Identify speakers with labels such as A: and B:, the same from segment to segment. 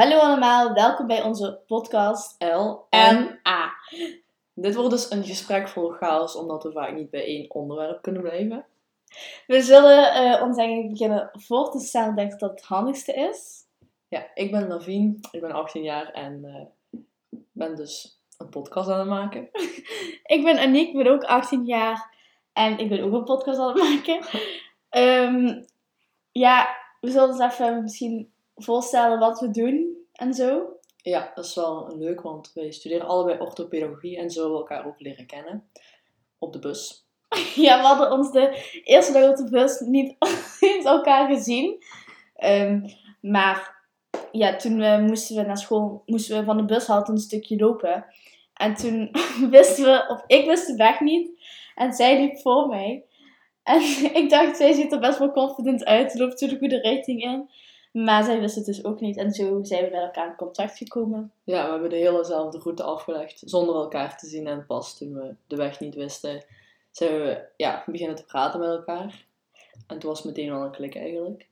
A: Hallo allemaal, welkom bij onze podcast
B: L
A: en A.
B: Dit wordt dus een gesprek vol chaos, omdat we vaak niet bij één onderwerp kunnen blijven.
A: We zullen eh, ons eigenlijk beginnen voor te stellen denk ik dat het handigste is.
B: Ja, ik ben Navien, ik ben 18 jaar en eh, ben dus een podcast aan het maken.
A: Ik ben Aniek, ik ben ook 18 jaar en ik ben ook een podcast aan het maken. Ehm, ja, we zullen eens even misschien voorstellen wat we doen en zo.
B: Ja, dat is wel leuk, want wij studeren allebei orthopedagogie en zo we elkaar ook leren kennen. Op de bus.
A: Ja, we hadden ons de eerste dag op de bus niet eens elkaar gezien. Ehm, maar ja, toen we, moesten we naar school, moesten we van de bushalte een stukje lopen. En toen wisten we, of ik wist de weg niet. En zij liep voor mij. En ik dacht, zij ziet er best wel confident uit. Loopt toen de goede richting in. Maar zij wist het dus ook niet. En zo zijn we met elkaar in contact gekomen.
B: Ja, we hebben de helezelfde route afgelegd, zonder elkaar te zien. En pas toen we de weg niet wisten, zijn we ja, beginnen te praten met elkaar. En toen was het meteen wel een klik eigenlijk.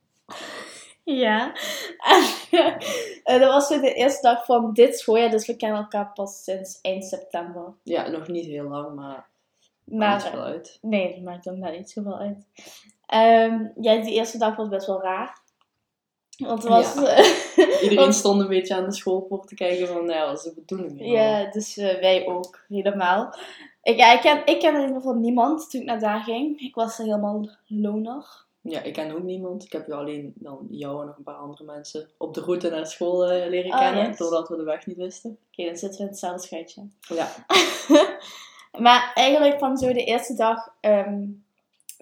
A: Ja. En, dat was de eerste dag van dit schooljaar. Dus we kennen elkaar pas sinds eind september.
B: Ja, nog niet heel lang, maar maakt
A: Maar
B: uit.
A: Nee, dat maakt dan net niet zoveel uit. Ehm, ja, die eerste dag was best wel raar. Want het was...
B: Iedereen
A: want-
B: stond een beetje aan de schoolpoort te kijken van, nou, wat is de bedoeling?
A: ja, dus eh, wij ook, helemaal. Ik, ja, ik, ken, ik ken in ieder geval niemand toen ik naar daar ging. Ik was er helemaal loner.
B: Ja, ik ken ook niemand. Ik heb je alleen dan jou en nog een paar andere mensen op de route naar school eh, leren
A: Oh,
B: kennen,
A: yes.
B: doordat we de weg niet wisten.
A: Oké, dan zitten we in hetzelfde schuitje.
B: Ja,
A: maar eigenlijk van zo de eerste dag... ehm,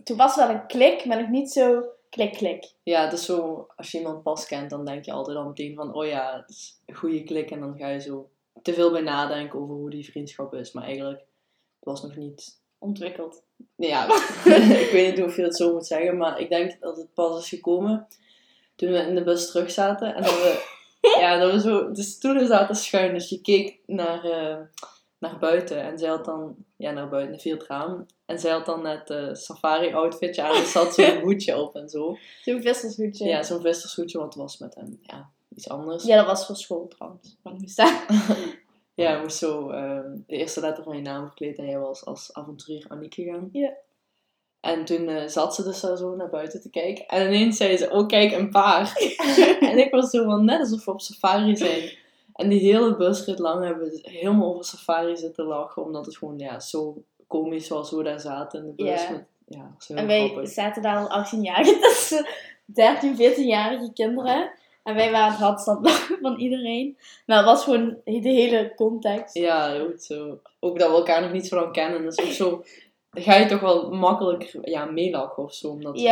A: toen was wel een klik, maar nog niet zo klik, klik.
B: ja, het is zo, als je iemand pas kent, dan denk je altijd al meteen van, oh ja, het is een goede klik. En dan ga je zo te veel bij nadenken over hoe die vriendschap is. Maar eigenlijk, het was nog niet...
A: Ontwikkeld.
B: Ja, ik weet niet of je dat zo moet zeggen, maar ik denk dat het pas is gekomen toen we in de bus terug zaten. En dat we, ja, dat we zo de stoelen zaten schuin. Dus je keek naar, eh, naar buiten en zij had dan, ja, naar buiten via het raam. En zij had dan net een safari-outfitje aan, dus zat zo'n hoedje op en zo.
A: Zo'n vissershoedje.
B: Ja, zo'n vissershoedje, want het was met hem, ja, iets anders.
A: Ja, dat was voor school trouwens. Moest daar.
B: Ja, je moest zo ehm, de eerste letter van je naam verkleed en jij was als avonturier Aniek gegaan.
A: Ja.
B: En toen eh, zat ze dus daar zo naar buiten te kijken. En ineens zei ze, oh kijk, een paard. en ik was zo van, net alsof we op safari zijn. En die hele busrit lang hebben we helemaal over safari zitten lachen. Omdat het gewoon ja, zo komisch was hoe we daar zaten in de bus. Met, ja, dat
A: En wij
B: grappig.
A: zaten daar al 18 jaar tussen 13, 14-jarige kinderen. En wij waren het radstad van iedereen. Maar het was gewoon de hele context.
B: Ja, goed zo. Ook dat we elkaar nog niet zo lang kennen. Dat is ook zo... Dan ga je toch wel makkelijker ja, meelachen of zo. Omdat toch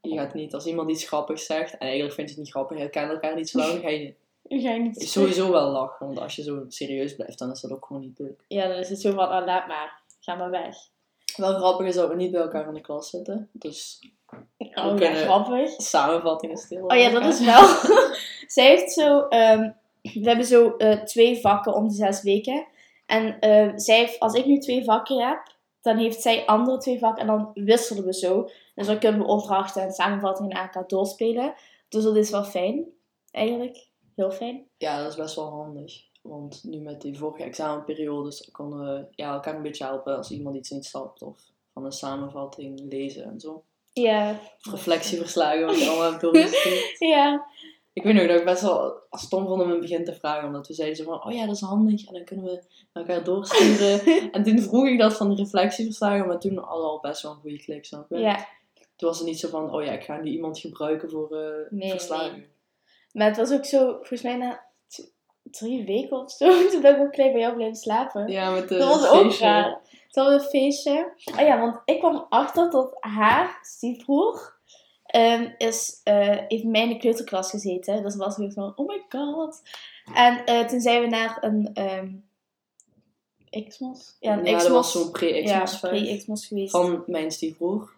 B: Je gaat niet, als iemand iets grappigs zegt, en eigenlijk vind je het niet grappig, je kent elkaar niet zo lang, dan ga je
A: je ga je niet
B: sowieso wel lachen. Want als je zo serieus blijft, dan is dat ook gewoon niet leuk.
A: Ja, dan is het zo van, ah, laat maar. Ga maar weg.
B: Wel grappig is dat we niet bij elkaar in de klas zitten. Dus
A: Oh, ja, grappig.
B: samenvattingen stil.
A: Oh ja, dat is wel. Zij heeft zo. ehm, we hebben zo eh, twee vakken om de zes weken. En eh, zij heeft, als ik nu twee vakken heb, dan heeft zij andere twee vakken en dan wisselen we zo. Dus dan kunnen we opdrachten en samenvattingen aan elkaar doorspelen. Dus dat is wel fijn, eigenlijk. Heel fijn.
B: Ja, dat is best wel handig. Want nu met die vorige examenperiodes konden we ja, elkaar een beetje helpen als iemand iets niet snapt. Of van een samenvatting lezen en zo.
A: Ja.
B: Of reflectieverslagen wat je allemaal hebt doorgestuurd.
A: Ja.
B: Ik weet nog dat ik best wel stom vond om in het begin te vragen. Omdat we zeiden zo van, oh ja, dat is handig. En dan kunnen we elkaar doorsturen. en toen vroeg ik dat van de reflectieverslagen. Maar toen al, al best wel een goede klik, snap je?
A: ja.
B: Toen was het niet zo van, oh ja, ik ga nu iemand gebruiken voor eh,
A: Nee,
B: verslagen.
A: nee. Maar het was ook zo, volgens mij na drie weken of zo, toen ben ik ook klein bij jou blijven slapen.
B: Ja, met de
A: Dat was ook
B: feestje.
A: raar. Was een feestje. Oh ja, want ik kwam achter dat haar stiefbroer ehm, is, eh heeft mij in de kleuterklas gezeten. Dus was weer van, oh my god. En eh, toen zijn we naar een ehm Xmos. Ja, een
B: Ja,
A: Xmos.
B: was zo'n
A: ja, pre-Xmos geweest.
B: van mijn stiefbroer.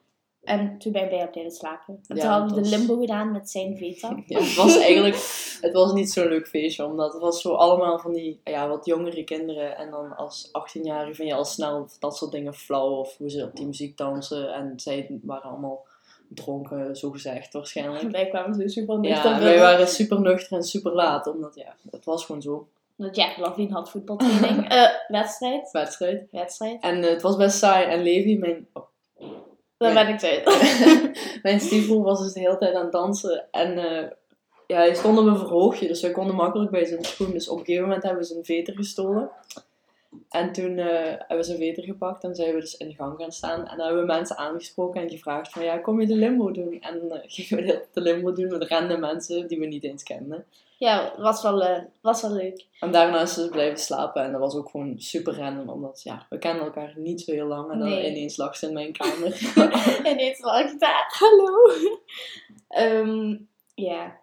A: En toen ben ik blijven slapen. En
B: Ja,
A: toen hadden we
B: dat
A: de limbo gedaan met zijn veta.
B: Ja, het was eigenlijk het was niet zo'n leuk feestje, omdat het was zo allemaal van die ja, wat jongere kinderen. En dan als 18-jarige vind je al snel dat soort dingen flauw of hoe ze op die muziek dansen. En zij waren allemaal dronken, zo gezegd, waarschijnlijk.
A: Wij kwamen zo super nuchter
B: Ja, wij waren super nuchter en super laat, omdat ja, het was gewoon zo.
A: Want ja, Lavien had voetbaltraining. Eh, wedstrijd.
B: Wedstrijd.
A: Wedstrijd.
B: En eh, het was best saai. En Levi, mijn, oh,
A: Daar ben ik kwijt.
B: mijn stiefbroer, was dus de hele tijd aan het dansen. En eh, ja, hij stond op een verhoogje, dus wij konden makkelijk bij zijn schoen. Dus op een gegeven moment hebben we zijn veter gestolen. En toen eh, hebben we zijn veter gepakt en zijn we dus in de gang gaan staan. En dan hebben we mensen aangesproken en gevraagd van, ja, kom je de limbo doen? En dan gingen we de limbo doen met random mensen die we niet eens kenden.
A: Ja, was wel, eh, was wel leuk.
B: En daarna is ze dus blijven slapen en dat was ook gewoon super random, omdat ja, we kennen elkaar niet zo heel lang. En dan
A: Nee.
B: ineens lag ze in mijn kamer.
A: en ineens lag ik daar. Hallo. Ehm, ja.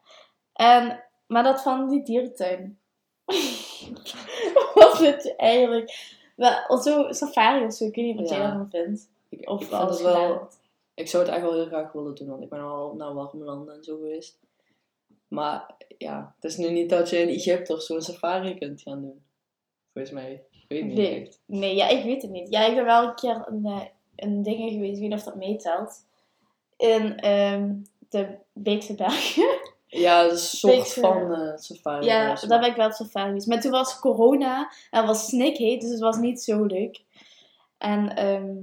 A: En, maar dat van die dierentuin. Wat vind je eigenlijk? Wel, zo safari of zo, ik weet niet wat
B: Ja.
A: jij daarvan vindt.
B: ik,
A: Of
B: ik
A: wel
B: vind het ik zou het echt wel heel graag willen doen, want ik ben al naar warme landen en zo geweest. Maar ja, het is nu niet dat je in Egypte of zo een safari kunt gaan doen. Volgens mij. Ik weet niet
A: Nee.
B: echt.
A: Nee, ja, ik weet het niet. Ja, ik ben wel een keer een, eh, een ding geweest, ik weet niet of dat meetelt. In ehm, de Beekse Bergen.
B: Ja, een soort van eh, safari.
A: Ja, daar ben ik wel op safari geweest. Maar toen was corona en was snikheet, dus het was niet zo leuk. En ehm,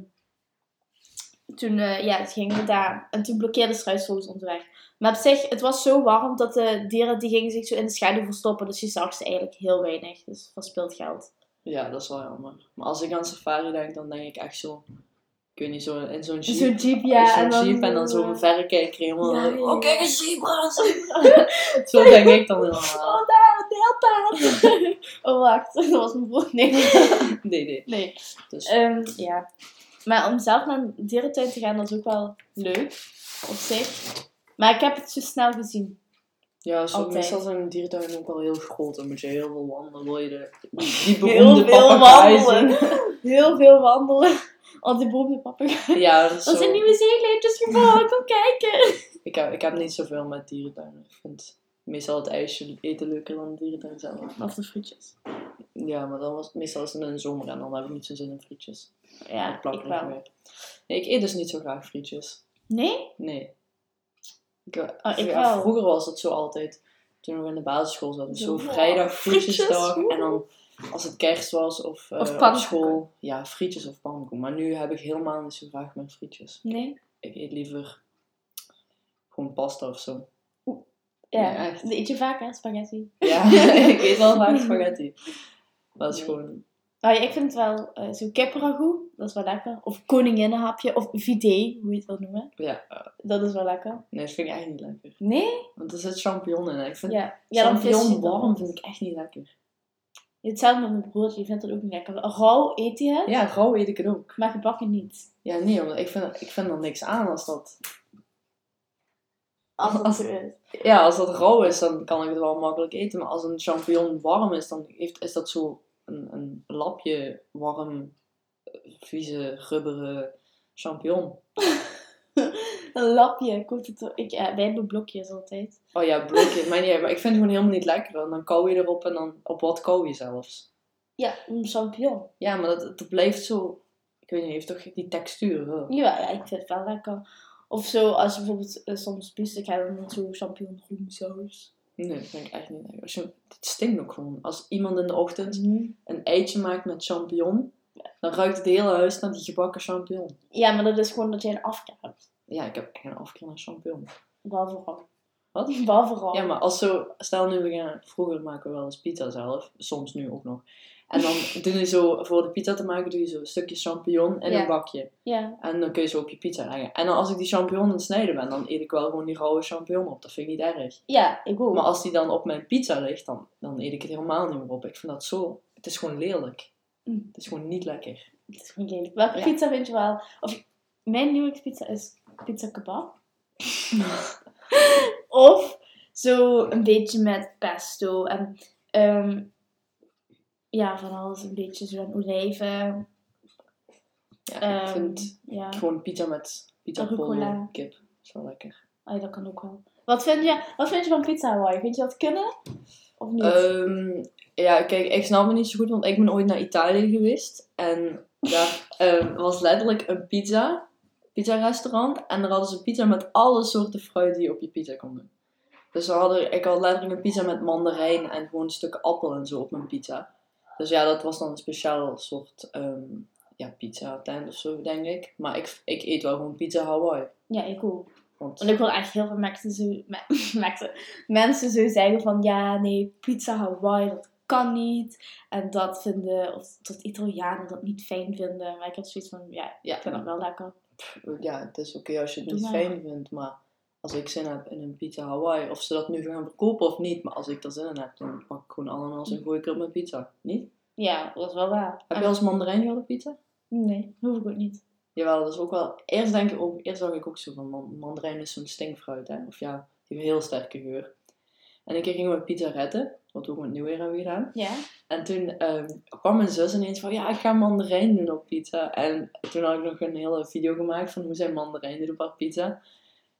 A: toen eh, ja, gingen we daar en toen blokkeerde struisvogels ons weg. Maar op zich, het was zo warm dat de dieren die gingen zich zo in de schaduw verstoppen. Dus je zag ze eigenlijk heel weinig. Dus verspild geld.
B: Ja, dat is wel jammer. Maar als ik aan safari denk, dan denk ik echt zo... Ik weet niet, zo in zo'n jeep.
A: Zo'n jeep, ja.
B: zo'n
A: en dan,
B: jeep en dan zo'n
A: ja, ja.
B: Oh, kijk, een zebra, zo denk ik dan helemaal.
A: Oh, daar, deelpaard. oh, wacht. Dat was mijn broer. Nee.
B: Nee, nee.
A: nee.
B: Dus,
A: Ehm, ja. Maar om zelf naar een dierentuin te gaan, dat is ook wel leuk. Op zich. Maar ik heb het zo snel gezien.
B: Ja, zo,
A: altijd.
B: meestal zijn dierentuinen ook wel heel groot. Dan moet je heel veel wandelen. Wil je de, die
A: Heel veel wandelen. Heel veel wandelen. Want die beroemde papegaai.
B: Ja, dat is
A: Dat
B: zo...
A: zijn nieuwe zeeleedjes gevallen. Kom kijken.
B: Ik heb, ik heb niet zoveel met dierentuinen. Ik vind meestal het ijsje eten leuker dan de dierentuin zelf.
A: Of de frietjes.
B: Ja, maar dan was, meestal is het in de zomer en dan heb ik niet zo zin in frietjes.
A: Ja, ik wel.
B: Nee, ik eet dus niet zo graag frietjes.
A: Nee?
B: Nee. Ik, eh,
A: ik
B: ja,
A: wel.
B: Vroeger was het zo altijd, toen we in de basisschool zaten, zo
A: Zo,
B: vrijdag frietjesdag.
A: frietjes,
B: En dan als het kerst was of,
A: Of
B: op
A: pannenkoeken.
B: school, ja, frietjes of pannenkoeken. Maar nu heb ik helemaal niet zo graag met frietjes.
A: Nee?
B: Ik eet liever gewoon pasta of zo.
A: Ja,
B: Ja, echt.
A: Dat eet je vaak, hè? Spaghetti.
B: Ja, ik eet wel vaak spaghetti. Dat is
A: Nee.
B: gewoon...
A: Nou, ja, ik vind het wel eh zo kippenragout. Dat is wel lekker. Of koninginnenhapje. Of vide, hoe je het wil noemen.
B: Ja,
A: Dat is wel lekker.
B: nee, dat vind ik echt niet lekker.
A: Nee?
B: Want er zit champignon in. Ik vind
A: Ja. Ja,
B: champignon warm vind ik echt niet lekker.
A: Hetzelfde met mijn broertje. Die vindt dat ook niet lekker. Rauw eet hij het,
B: Ja, rauw eet ik het ook.
A: maar gebakken niet.
B: Ja, nee, want ik vind, ik vind er niks aan als dat...
A: Als het
B: Als-
A: zo is.
B: Ja, als dat rauw is, dan kan ik het wel makkelijk eten. Maar als een champignon warm is, dan heeft, is dat zo een, een lapje warm, eh, vieze, rubberen champignon.
A: Een lapje. Koopt het, ik, ja, wij hebben blokjes altijd.
B: Oh ja, blokje. maar, niet, maar ik vind het gewoon helemaal niet lekker. En dan kauw je erop en dan op wat kauw je zelfs.
A: Ja, een champignon.
B: Ja, maar dat, dat blijft zo... Ik weet niet, heeft toch die textuur wel.
A: Ja, ja, ik vind het wel lekker. Of zo, als je bijvoorbeeld eh, soms biefstuk hebt, dan zo champignon groen saus.
B: Nee, dat vind ik echt niet lekker. Als je, het stinkt ook gewoon. Als iemand in de ochtend
A: Mm.
B: een eitje maakt met champignon, dan ruikt het hele huis naar die gebakken champignon.
A: Ja, maar dat is gewoon dat jij een afkeer hebt.
B: Ja, ik heb echt een afkeer naar champignon.
A: Behalve ram.
B: Wat?
A: Behalve ram.
B: Ja, maar als zo, stel nu we gaan, vroeger maken we wel eens pizza zelf, soms nu ook nog. En dan doe je zo, voor de pizza te maken, doe je zo een stukje champignon in
A: Ja.
B: een bakje.
A: Ja.
B: En dan kun je zo op je pizza leggen. En dan als ik die champignon aan het snijden ben, dan eet ik wel gewoon die rauwe champignon op. Dat vind ik niet erg.
A: Ja, ik ook.
B: Maar als die dan op mijn pizza ligt, dan, dan eet ik het helemaal niet meer op. Ik vind dat zo, het is gewoon lelijk.
A: Mm.
B: Het is gewoon niet lekker.
A: Het is gewoon lelijk. Welke
B: Ja.
A: pizza vind je wel? Of mijn lievelingspizza is pizza kebab. of zo een beetje met pesto en ehm, ja, van alles een beetje zo aan olijven.
B: Ja, ik
A: Ehm,
B: vind
A: ja.
B: gewoon pizza met pizza
A: Rucola.
B: kip. is wel lekker.
A: Ah, dat kan ook wel. Wat vind je, wat vind je van pizza Hawaii? Vind je dat kunnen? Of niet?
B: Ehm, ja, kijk, ik snap het niet zo goed, want ik ben ooit naar Italië geweest. En daar ehm, was letterlijk een pizza pizza restaurant. En daar hadden ze pizza met alle soorten fruit die je op je pizza kon doen. Dus hadden, ik had letterlijk een pizza met mandarijn en gewoon een stuk appel en zo op mijn pizza. Dus ja, dat was dan een speciaal soort ehm, ja, pizza tent of zo, denk ik. Maar ik, ik eet wel gewoon pizza Hawaii.
A: Ja, ik ook.
B: Want
A: Want ik wil echt heel veel mensen zo, me- mensen, mensen zo zeggen van ja, nee, pizza Hawaii, dat kan niet. En dat vinden, of dat Italianen dat niet fijn vinden. Maar ik had zoiets van, ja,
B: ja,
A: ik vind dat wel lekker.
B: ja, het is oké als je het
A: Doe
B: niet
A: maar.
B: fijn vindt, maar als ik zin heb in een pizza Hawaii, of ze dat nu gaan verkopen of niet, maar als ik er zin in heb, dan pak ik gewoon ananas en gooi ik er op mijn pizza. Niet?
A: Ja, dat is wel waar.
B: Heb je al eens mandarijn gehad op pizza?
A: Nee, hoef ik ook niet.
B: Jawel, dat is ook wel. Eerst denk ik ook, eerst dacht ik ook zo van man, mandarijn is zo'n stinkfruit, hè? Of ja, die heeft een heel sterke geur. En een keer gingen we pizza redden, wat we ook met nieuwjaar hebben gedaan.
A: Ja?
B: En toen ehm, kwam mijn zus ineens van, ja, ik ga mandarijn doen op pizza. En toen had ik nog een hele video gemaakt van hoe zij mandarijn doet op haar pizza.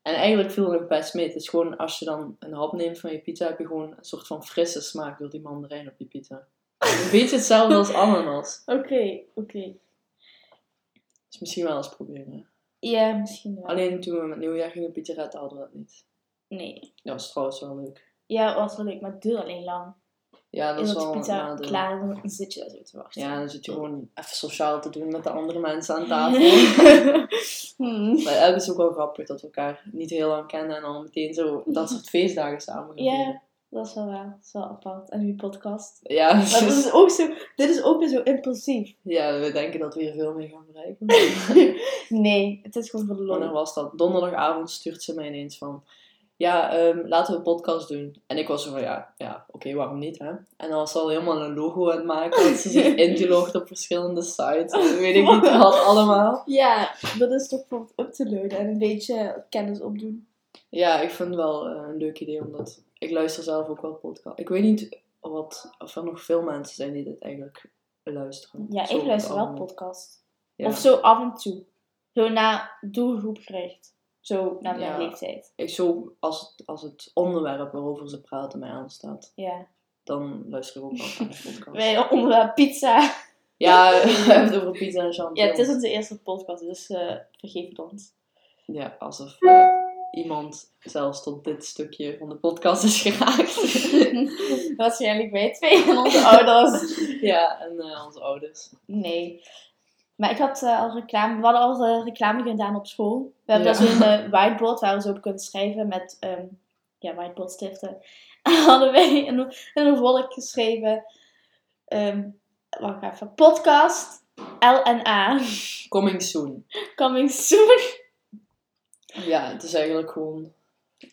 B: En eigenlijk viel nog best mee. Het is gewoon, als je dan een hap neemt van je pizza, heb je gewoon een soort van frisse smaak door die mandarijn op je pizza. Een beetje hetzelfde als ananas.
A: Oké, oké.
B: Dus misschien wel eens proberen.
A: Ja, misschien wel.
B: Alleen toen we met nieuwjaar gingen pizza redden, hadden we dat niet.
A: Nee.
B: Dat was trouwens wel leuk.
A: Ja, het was wel leuk, maar het duurde alleen lang.
B: Ja, dat
A: En
B: is
A: dat de
B: wel
A: pizza
B: nadeel.
A: klaar is, dan zit je daar zo te wachten.
B: Ja, dan zit je gewoon even sociaal te doen met de andere mensen aan tafel.
A: Hmm.
B: Maar het is ook wel grappig dat we elkaar niet heel lang kennen en dan meteen zo dat soort feestdagen samen gaan
A: Ja, dat is wel waar. Dat is wel apart. En uw podcast.
B: Ja,
A: Maar dat is ook zo, dit is ook weer zo impulsief.
B: ja, we denken dat we hier veel mee gaan bereiken.
A: nee, het is gewoon
B: Wanneer
A: lol.
B: was dat? Donderdagavond stuurt ze mij ineens van... Ja, ehm, laten we een podcast doen. En ik was zo van, ja, ja oké, waarom niet, hè? En dan was ze al helemaal een logo aan het maken. Had ze zich ingelogd op verschillende sites. En weet ik niet wat allemaal.
A: Ja, dat is toch voor het up te loaden en een beetje kennis opdoen.
B: Ja, ik vind het wel eh, een leuk idee, omdat ik luister zelf ook wel podcast. Ik weet niet wat, of er nog veel mensen zijn die dit eigenlijk luisteren.
A: Ja,
B: Zo
A: ik luister wel podcast.
B: Ja.
A: Of zo af en toe. Zo naar doelgroep gericht. Zo naar mijn
B: Ja.
A: leeftijd.
B: Ik zo, als het, als het onderwerp waarover ze praten mij aanstaat,
A: Ja.
B: dan luister ik ook wel naar de podcast.
A: Wij onderwerp pizza.
B: Ja, we hebben het over pizza en champagne.
A: Ja, het is onze eerste podcast, dus eh, vergeef het ons.
B: Ja, alsof eh, iemand zelfs tot dit stukje van de podcast is geraakt.
A: Waarschijnlijk wij twee en onze ouders.
B: ja, en eh, onze ouders.
A: Nee. Maar ik had eh, al reclame, we hadden al eh, reclame gedaan op school. We hebben
B: Ja.
A: daar zo'n eh, whiteboard waar we zo op kunnen schrijven met ehm ja, whiteboard stiften. En hadden wij in, een- in een volk geschreven, ehm wacht even, podcast LNA,
B: Coming soon.
A: coming soon.
B: Ja, het is eigenlijk gewoon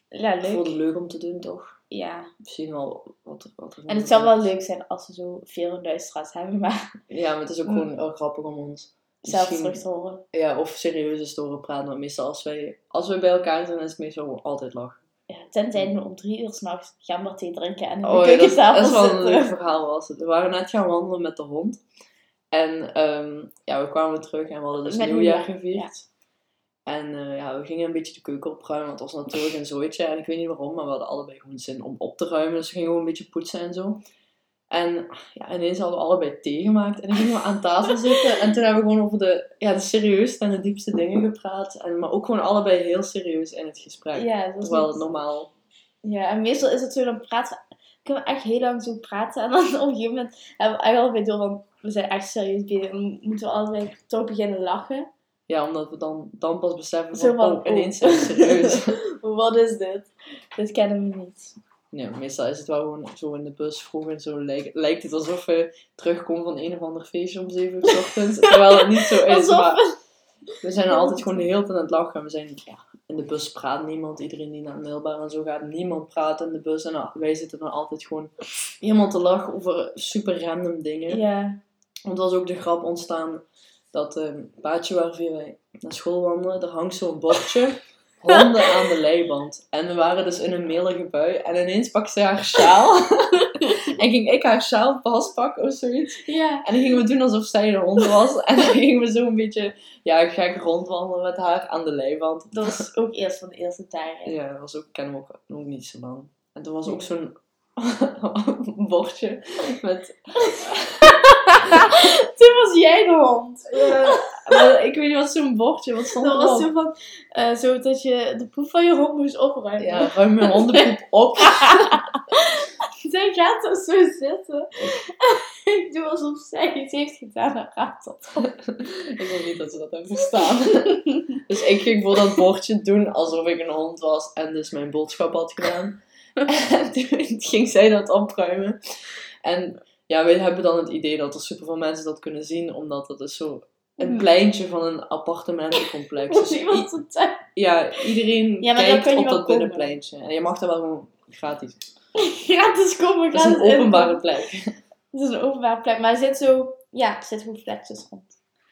A: Ja,
B: voor
A: leuk.
B: de leuk om te doen, toch?
A: Ja.
B: Misschien wel wat wat er
A: En het zou wel leuk zijn als we zo veel luisteraars hebben, maar
B: Ja, maar het is ook gewoon heel grappig om ons
A: zelf terug te horen.
B: Ja, of serieuze storen praten. Want meestal als wij, als wij bij elkaar zijn, is het meestal altijd lachen.
A: Ja, tenzij we om drie uur s'nachts gamberthee drinken en in de
B: Oh ja, dat, dat is wel een leuk verhaal was het. We waren net gaan wandelen met de hond. En ehm, ja, we kwamen terug en we hadden dus
A: Met
B: nieuwjaar
A: nieuwjaar,
B: gevierd. En eh, ja, we gingen een beetje de keuken opruimen, want het was natuurlijk een zooitje. En ik weet niet waarom, maar we hadden allebei gewoon zin om op te ruimen. Dus we gingen gewoon een beetje poetsen en zo. En ja, ineens hadden we allebei thee gemaakt. En dan gingen we aan tafel zitten. En toen hebben we gewoon over de, ja, de serieusste en de diepste dingen gepraat. En, maar ook gewoon allebei heel serieus in het gesprek.
A: Ja,
B: Terwijl het
A: niet-
B: normaal...
A: Ja, en meestal is het zo, dan praten kunnen we echt heel lang zo praten. En dan op een gegeven moment hebben we eigenlijk alweer door van, we zijn echt serieus bezig. En dan moeten we allebei toch beginnen lachen.
B: Ja, omdat we dan, dan pas beseffen van,
A: van,
B: oh, ineens zijn we serieus.
A: Wat is dit? Dit kennen we niet.
B: Ja, meestal is het wel gewoon zo in de bus vroeg en zo lijkt, lijkt het alsof we terugkomen van een of ander feestje om 7 uur 's ochtends. Terwijl het niet zo is.
A: Alsof
B: Maar
A: we-
B: zijn altijd gewoon de hele tijd aan het lachen. En we zijn, ja, in de bus praat niemand. Iedereen die naar het middelbaar en zo gaat, niemand praat in de bus. En wij zitten dan altijd gewoon helemaal te lachen over super random dingen.
A: Ja.
B: Want er was ook de grap ontstaan dat eh, een paadje waar wij naar school wandelen, daar hangt zo'n bordje. Honden aan de leiband. En we waren dus in een melige bui. En ineens pakte ze haar sjaal. en ging ik haar sjaal vastpakken of zoiets.
A: Ja.
B: En dan gingen we doen alsof zij de hond was. En dan gingen we zo een beetje ja, gek rondwandelen met haar aan de leiband.
A: Dat was ook eerst van de eerste dagen.
B: Ja, dat was ook, kennen we ook nog niet zo lang. En toen was ook zo'n bordje met...
A: Toen was jij de hond.
B: Maar ik weet niet wat zo'n bordje, wat stond
A: Dat was zo van, eh, zo dat je de poep van je hond moest opruimen.
B: Ja, ruim mijn hondenpoep op.
A: Zij gaat er zo zitten. ik doe alsof zij iets heeft gedaan en gaat dat op.
B: ik wil niet dat ze dat hebben verstaan. dus ik ging voor dat bordje doen alsof ik een hond was en dus mijn boodschap had gedaan. en toen ging zij dat opruimen. En ja, wij hebben dan het idee dat er superveel mensen dat kunnen zien, omdat het is zo een
A: Hmm.
B: pleintje van een appartementencomplex. Dus
A: Iemand tuin.
B: ja, iedereen
A: Ja,
B: kijkt op dat binnenpleintje. En je mag daar wel gewoon gratis.
A: Gratis komen.
B: Het is een
A: gratis
B: openbare plek.
A: Het is een openbare plek. Maar er zit zo... Ja, er zitten gewoon plekjes rond.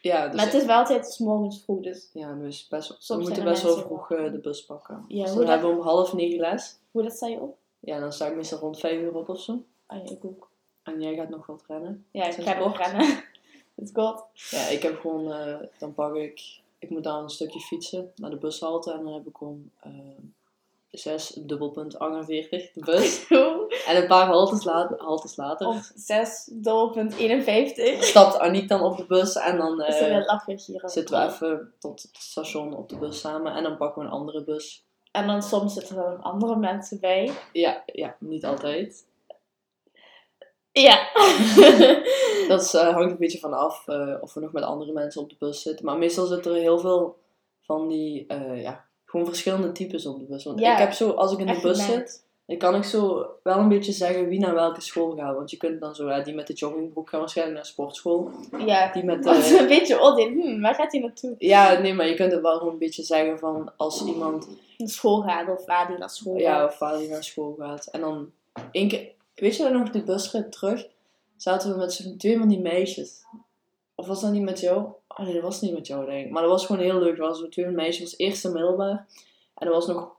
B: Ja, dus
A: maar het is wel altijd 's morgens vroeg, dus
B: Ja, dus best, we moeten best wel vroeg eh, de bus pakken.
A: Ja,
B: dus dan
A: dat-
B: hebben we om half negen les.
A: hoe dat sta je op?
B: Ja, dan sta ik meestal rond vijf uur op of zo.
A: Ah ja, ik ook.
B: En jij gaat nog wat rennen.
A: Ja, ik ga nog
B: kort.
A: rennen. Het god.
B: Ja, ik heb gewoon, eh, dan pak ik, ik moet dan een stukje fietsen naar de bushalte. En dan heb ik om eh 6 dubbelpunt 48 de bus. en een paar haltes later, haltes later
A: Op 6, doelpunt 51.
B: stapt Aniek dan op de bus. En dan
A: ook.
B: zitten we even tot het station op de bus samen. En dan pakken we een andere bus.
A: En dan soms zitten er dan andere mensen bij.
B: Ja, ja niet altijd.
A: Ja.
B: Dat is, eh, hangt een beetje van af eh, of we nog met andere mensen op de bus zitten. Maar meestal zitten er heel veel van die, eh, ja, gewoon verschillende types op de bus. Want
A: Ja,
B: ik heb zo, als ik in de bus zit, dan kan ik zo wel een beetje zeggen wie naar welke school gaat. Want je kunt dan zo, ja, die met de joggingbroek gaan waarschijnlijk naar sportschool.
A: Ja.
B: Die met
A: Dat is een beetje oordeel. Hm, waar gaat hij naartoe?
B: Ja, nee, maar je kunt het wel gewoon een beetje zeggen van als iemand,
A: Naar school gaat of waar die naar school
B: ja,
A: gaat.
B: of waar die naar school gaat. En dan, één keer, weet je nog, de busrit terug, zaten we met zo'n twee van die meisjes. Of was dat niet met jou? Oh nee, dat was niet met jou, denk ik. Maar dat was gewoon heel leuk. Er was twee meisjes, was eerste middelbaar. En dat was nog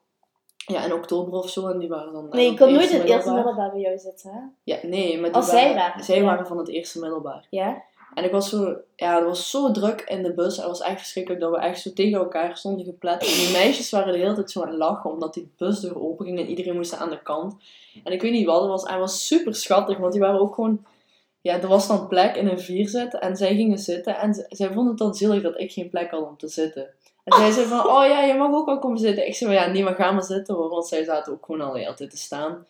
B: ja, in oktober of zo. En die waren dan.
A: Nee, ik kon nooit in het eerste middelbaar bij jou zitten, hè?
B: Ja, nee, maar die
A: Als zij
B: waren,
A: waren,
B: zij
A: ja.
B: waren van het eerste middelbaar.
A: Ja?
B: En ik was zo, ja, het was zo druk in de bus. Het was echt verschrikkelijk dat we echt zo tegen elkaar stonden geplet. En die meisjes waren de hele tijd zo aan het lachen, omdat die busdeur open ging en iedereen moest aan de kant. En ik weet niet wat het was. En het was super schattig, want die waren ook gewoon, ja, er was dan plek in een vierzet en zij gingen zitten. En zij vonden het dan zielig dat ik geen plek had om te zitten. En zij zei van, oh ja, je mag ook wel komen zitten. Ik zei ja, nee, maar ga maar zitten hoor, want zij zaten ook gewoon al de hele tijd te staan.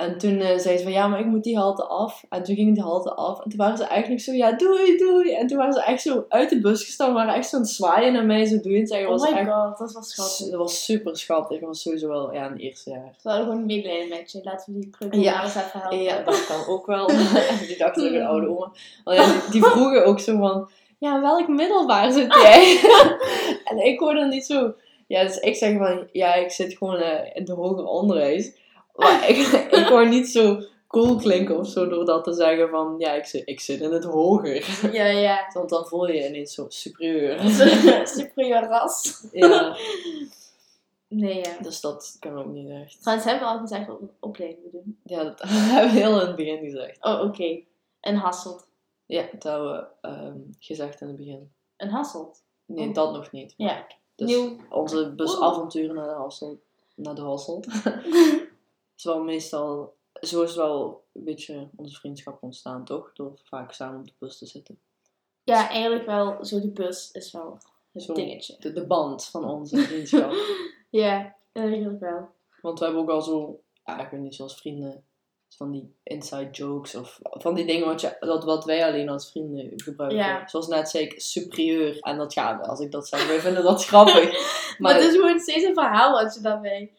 B: En toen eh, zei ze van, ja, maar ik moet die halte af. En toen ging die halte af. En toen waren ze eigenlijk zo, ja, doei, doei. En toen waren ze echt zo uit de bus gestaan. waren echt zo aan het zwaaien naar mij, zo doei en.
A: Oh
B: was
A: my
B: echt,
A: god, dat was schattig.
B: Dat was super schattig. Dat was sowieso wel, ja, een eerste jaar.
A: We hadden gewoon medelijden met je. Laten we die club
B: Ja.
A: eens even helpen.
B: Ja, dat kan ook wel. die dacht dat ik een oude oma. Want ja, die, die vroegen ook zo van, ja, welk middelbaar zit jij? en ik hoorde dan niet zo. Ja, dus ik zeg van, ja, ik zit gewoon eh, in het hoger onderwijs. Maar ik, ik hoor niet zo cool klinken of zo door dat te zeggen van, ja, ik zit, ik zit in het hoger.
A: Ja, ja.
B: Want dan voel je je ineens zo superieur.
A: Superieur ras.
B: ja,
A: Nee, ja.
B: dus dat kan ook niet echt.
A: Trouwens, hebben we al gezegd we opleiding doen?
B: Ja, dat hebben we heel in het begin gezegd.
A: Oh, oké. Een Hasselt.
B: Ja, dat hebben we ehm, gezegd in het begin.
A: Een Hasselt?
B: Nee,
A: Oh.
B: dat nog niet.
A: Ja.
B: Dus
A: Nieuw.
B: onze busavonturen naar de Hasselt. Naar de Hasselt. Is wel meestal... Zo is wel een beetje onze vriendschap ontstaan, toch? Door vaak samen op de bus te zitten.
A: Ja, eigenlijk wel. Zo de bus is wel het
B: Zo.
A: dingetje.
B: De, de band van onze vriendschap.
A: Ja, eigenlijk wel.
B: Want we hebben ook al zo... Ja, ik weet niet, zoals vrienden... Van die inside jokes of van die dingen wat, je, dat, wat wij alleen als vrienden gebruiken.
A: Ja.
B: Zoals net zei ik, superieur. En dat gaat, als ik dat zeg, wij vinden dat grappig.
A: Maar,
B: Maar,
A: het is gewoon steeds een verhaal wat je daarbij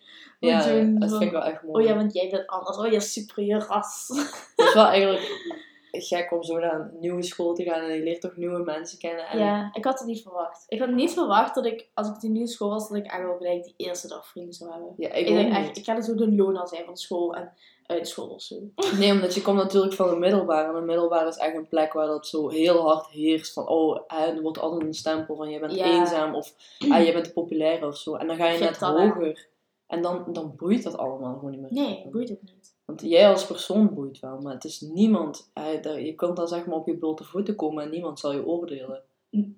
B: ja,
A: doen.
B: dat vind ik wel echt mooi.
A: Oh ja, want jij bent anders. Oh ja, superieur ras.
B: Het is wel eigenlijk gek om zo naar een nieuwe school te gaan en je leert toch nieuwe mensen kennen. En
A: Ja, ik had het niet verwacht. Ik had niet verwacht dat ik, als ik op die nieuwe school was, dat ik wel gelijk die eerste dag vrienden zou hebben.
B: Ja, ik,
A: Ik, denk echt, ik ga zo de loner zijn van school en uit school of zo.
B: Nee, omdat je komt natuurlijk van een middelbaar. En een middelbaar is echt een plek waar dat zo heel hard heerst. Van, oh, er wordt altijd een stempel van, je bent
A: Ja.
B: eenzaam of ah, je bent populair of zo. En dan ga je net hoger. En dan, dan boeit dat allemaal gewoon niet meer.
A: Nee, boeit ook niet.
B: Want jij als persoon boeit wel, maar het is niemand. daar- je kunt dan zeg maar op je blote voeten komen en niemand zal je oordelen.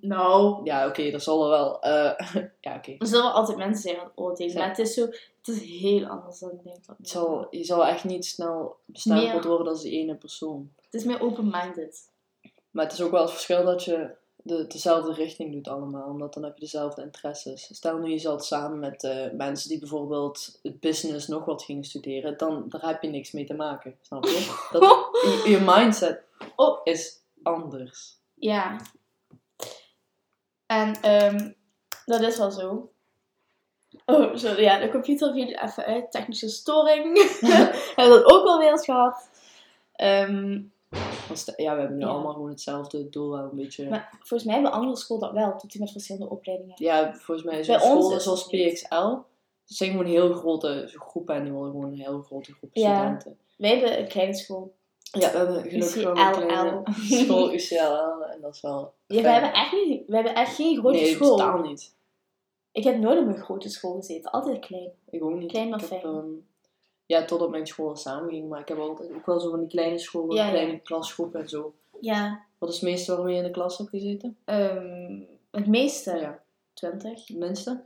A: Nou,
B: Ja, oké, dat zal er wel. eh, ja, oké.
A: er zullen altijd mensen zijn van oordelen,
B: Ja.
A: maar het is zo, het is heel anders dan ik denk. dat-
B: Het zal, je zal echt niet snel bestempeld worden als die ene persoon.
A: Het is meer open-minded.
B: Maar het is ook wel het verschil dat je de, dezelfde richting doet allemaal. Omdat dan heb je dezelfde interesses. Stel nu je zat samen met eh, mensen die bijvoorbeeld het business nog wat gingen studeren. Dan daar heb je niks mee te maken. Snap je? Dat, je, je mindset
A: Oh.
B: is anders.
A: Ja. En ehm, dat is wel zo. Oh, sorry. Ja, de computer viel even uit. Technische storing. Hebben we dat ook wel weer eens gehad. Ehm,
B: Want ja, we hebben nu
A: Ja.
B: allemaal gewoon hetzelfde doel. Wel een beetje...
A: maar volgens mij hebben andere school dat wel. Doet hij met verschillende opleidingen.
B: Ja, volgens mij
A: ons
B: school
A: is
B: zoals. PXL. Het zijn gewoon heel grote groepen en die willen gewoon een heel grote groep
A: Ja.
B: studenten.
A: Wij hebben een kleine school.
B: Ja, we hebben gelukkig wel een kleine school UCLL en dat is wel
A: Ja, we hebben echt, niet, we hebben echt geen grote
B: nee,
A: school.
B: totaal niet.
A: Ik heb nooit op een grote school gezeten. Altijd klein.
B: Ik ook niet.
A: Klein maar
B: heb. Ja, totdat mijn school samenging. Maar ik heb altijd ook wel zo van die kleine scholen,
A: Ja,
B: kleine klasgroepen en zo.
A: Ja.
B: Wat is het meeste waarmee je in de klas hebt gezeten?
A: ehm, het meeste.
B: Ja.
A: 20.
B: Het minste?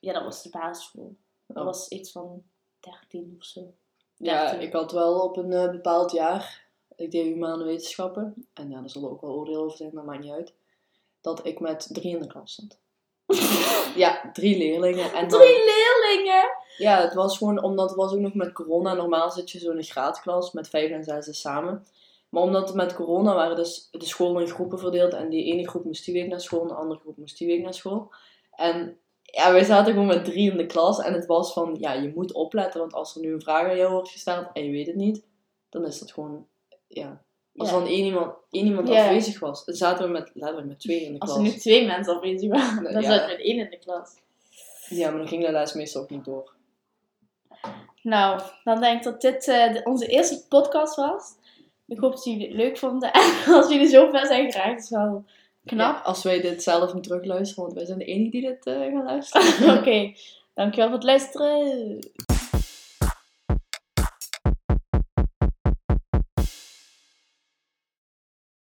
A: Ja, dat was de basisschool. Dat
B: Oh.
A: was iets van 13 of zo.
B: Ja,
A: 13.
B: ik had wel op een eh, bepaald jaar, ik deed humane wetenschappen, en ja, daar zullen ook wel oordeel over zijn, maar maakt niet uit, dat ik met drie in de klas zat. ja, drie leerlingen. En dan,
A: Drie leerlingen!
B: ja, het was gewoon, omdat het was ook nog met corona, normaal zit je zo in een graadklas met vijf en zes samen. Maar omdat het met corona waren dus de scholen in groepen verdeeld en die ene groep moest die week naar school en de andere groep moest die week naar school. En ja, wij zaten gewoon met drie in de klas en het was van, ja, je moet opletten, want als er nu een vraag aan jou wordt gesteld en je weet het niet, dan is dat gewoon, ja. Als dan één iemand, één iemand afwezig was, zaten we met, letterlijk met twee in de
A: Als
B: klas.
A: er nu twee mensen afwezig waren, dan
B: Ja.
A: zat ik met één in de klas.
B: Ja, maar dan ging de les meestal ook niet door.
A: Nou, dan denk ik dat dit eh, de- onze eerste podcast was. Ik hoop dat jullie het leuk vonden. En als jullie zo ver zijn geraakt, is wel knap.
B: Ja, als wij dit zelf niet terugluisteren, want wij zijn de enige die dit eh, gaan luisteren.
A: Oké, dankjewel voor het luisteren.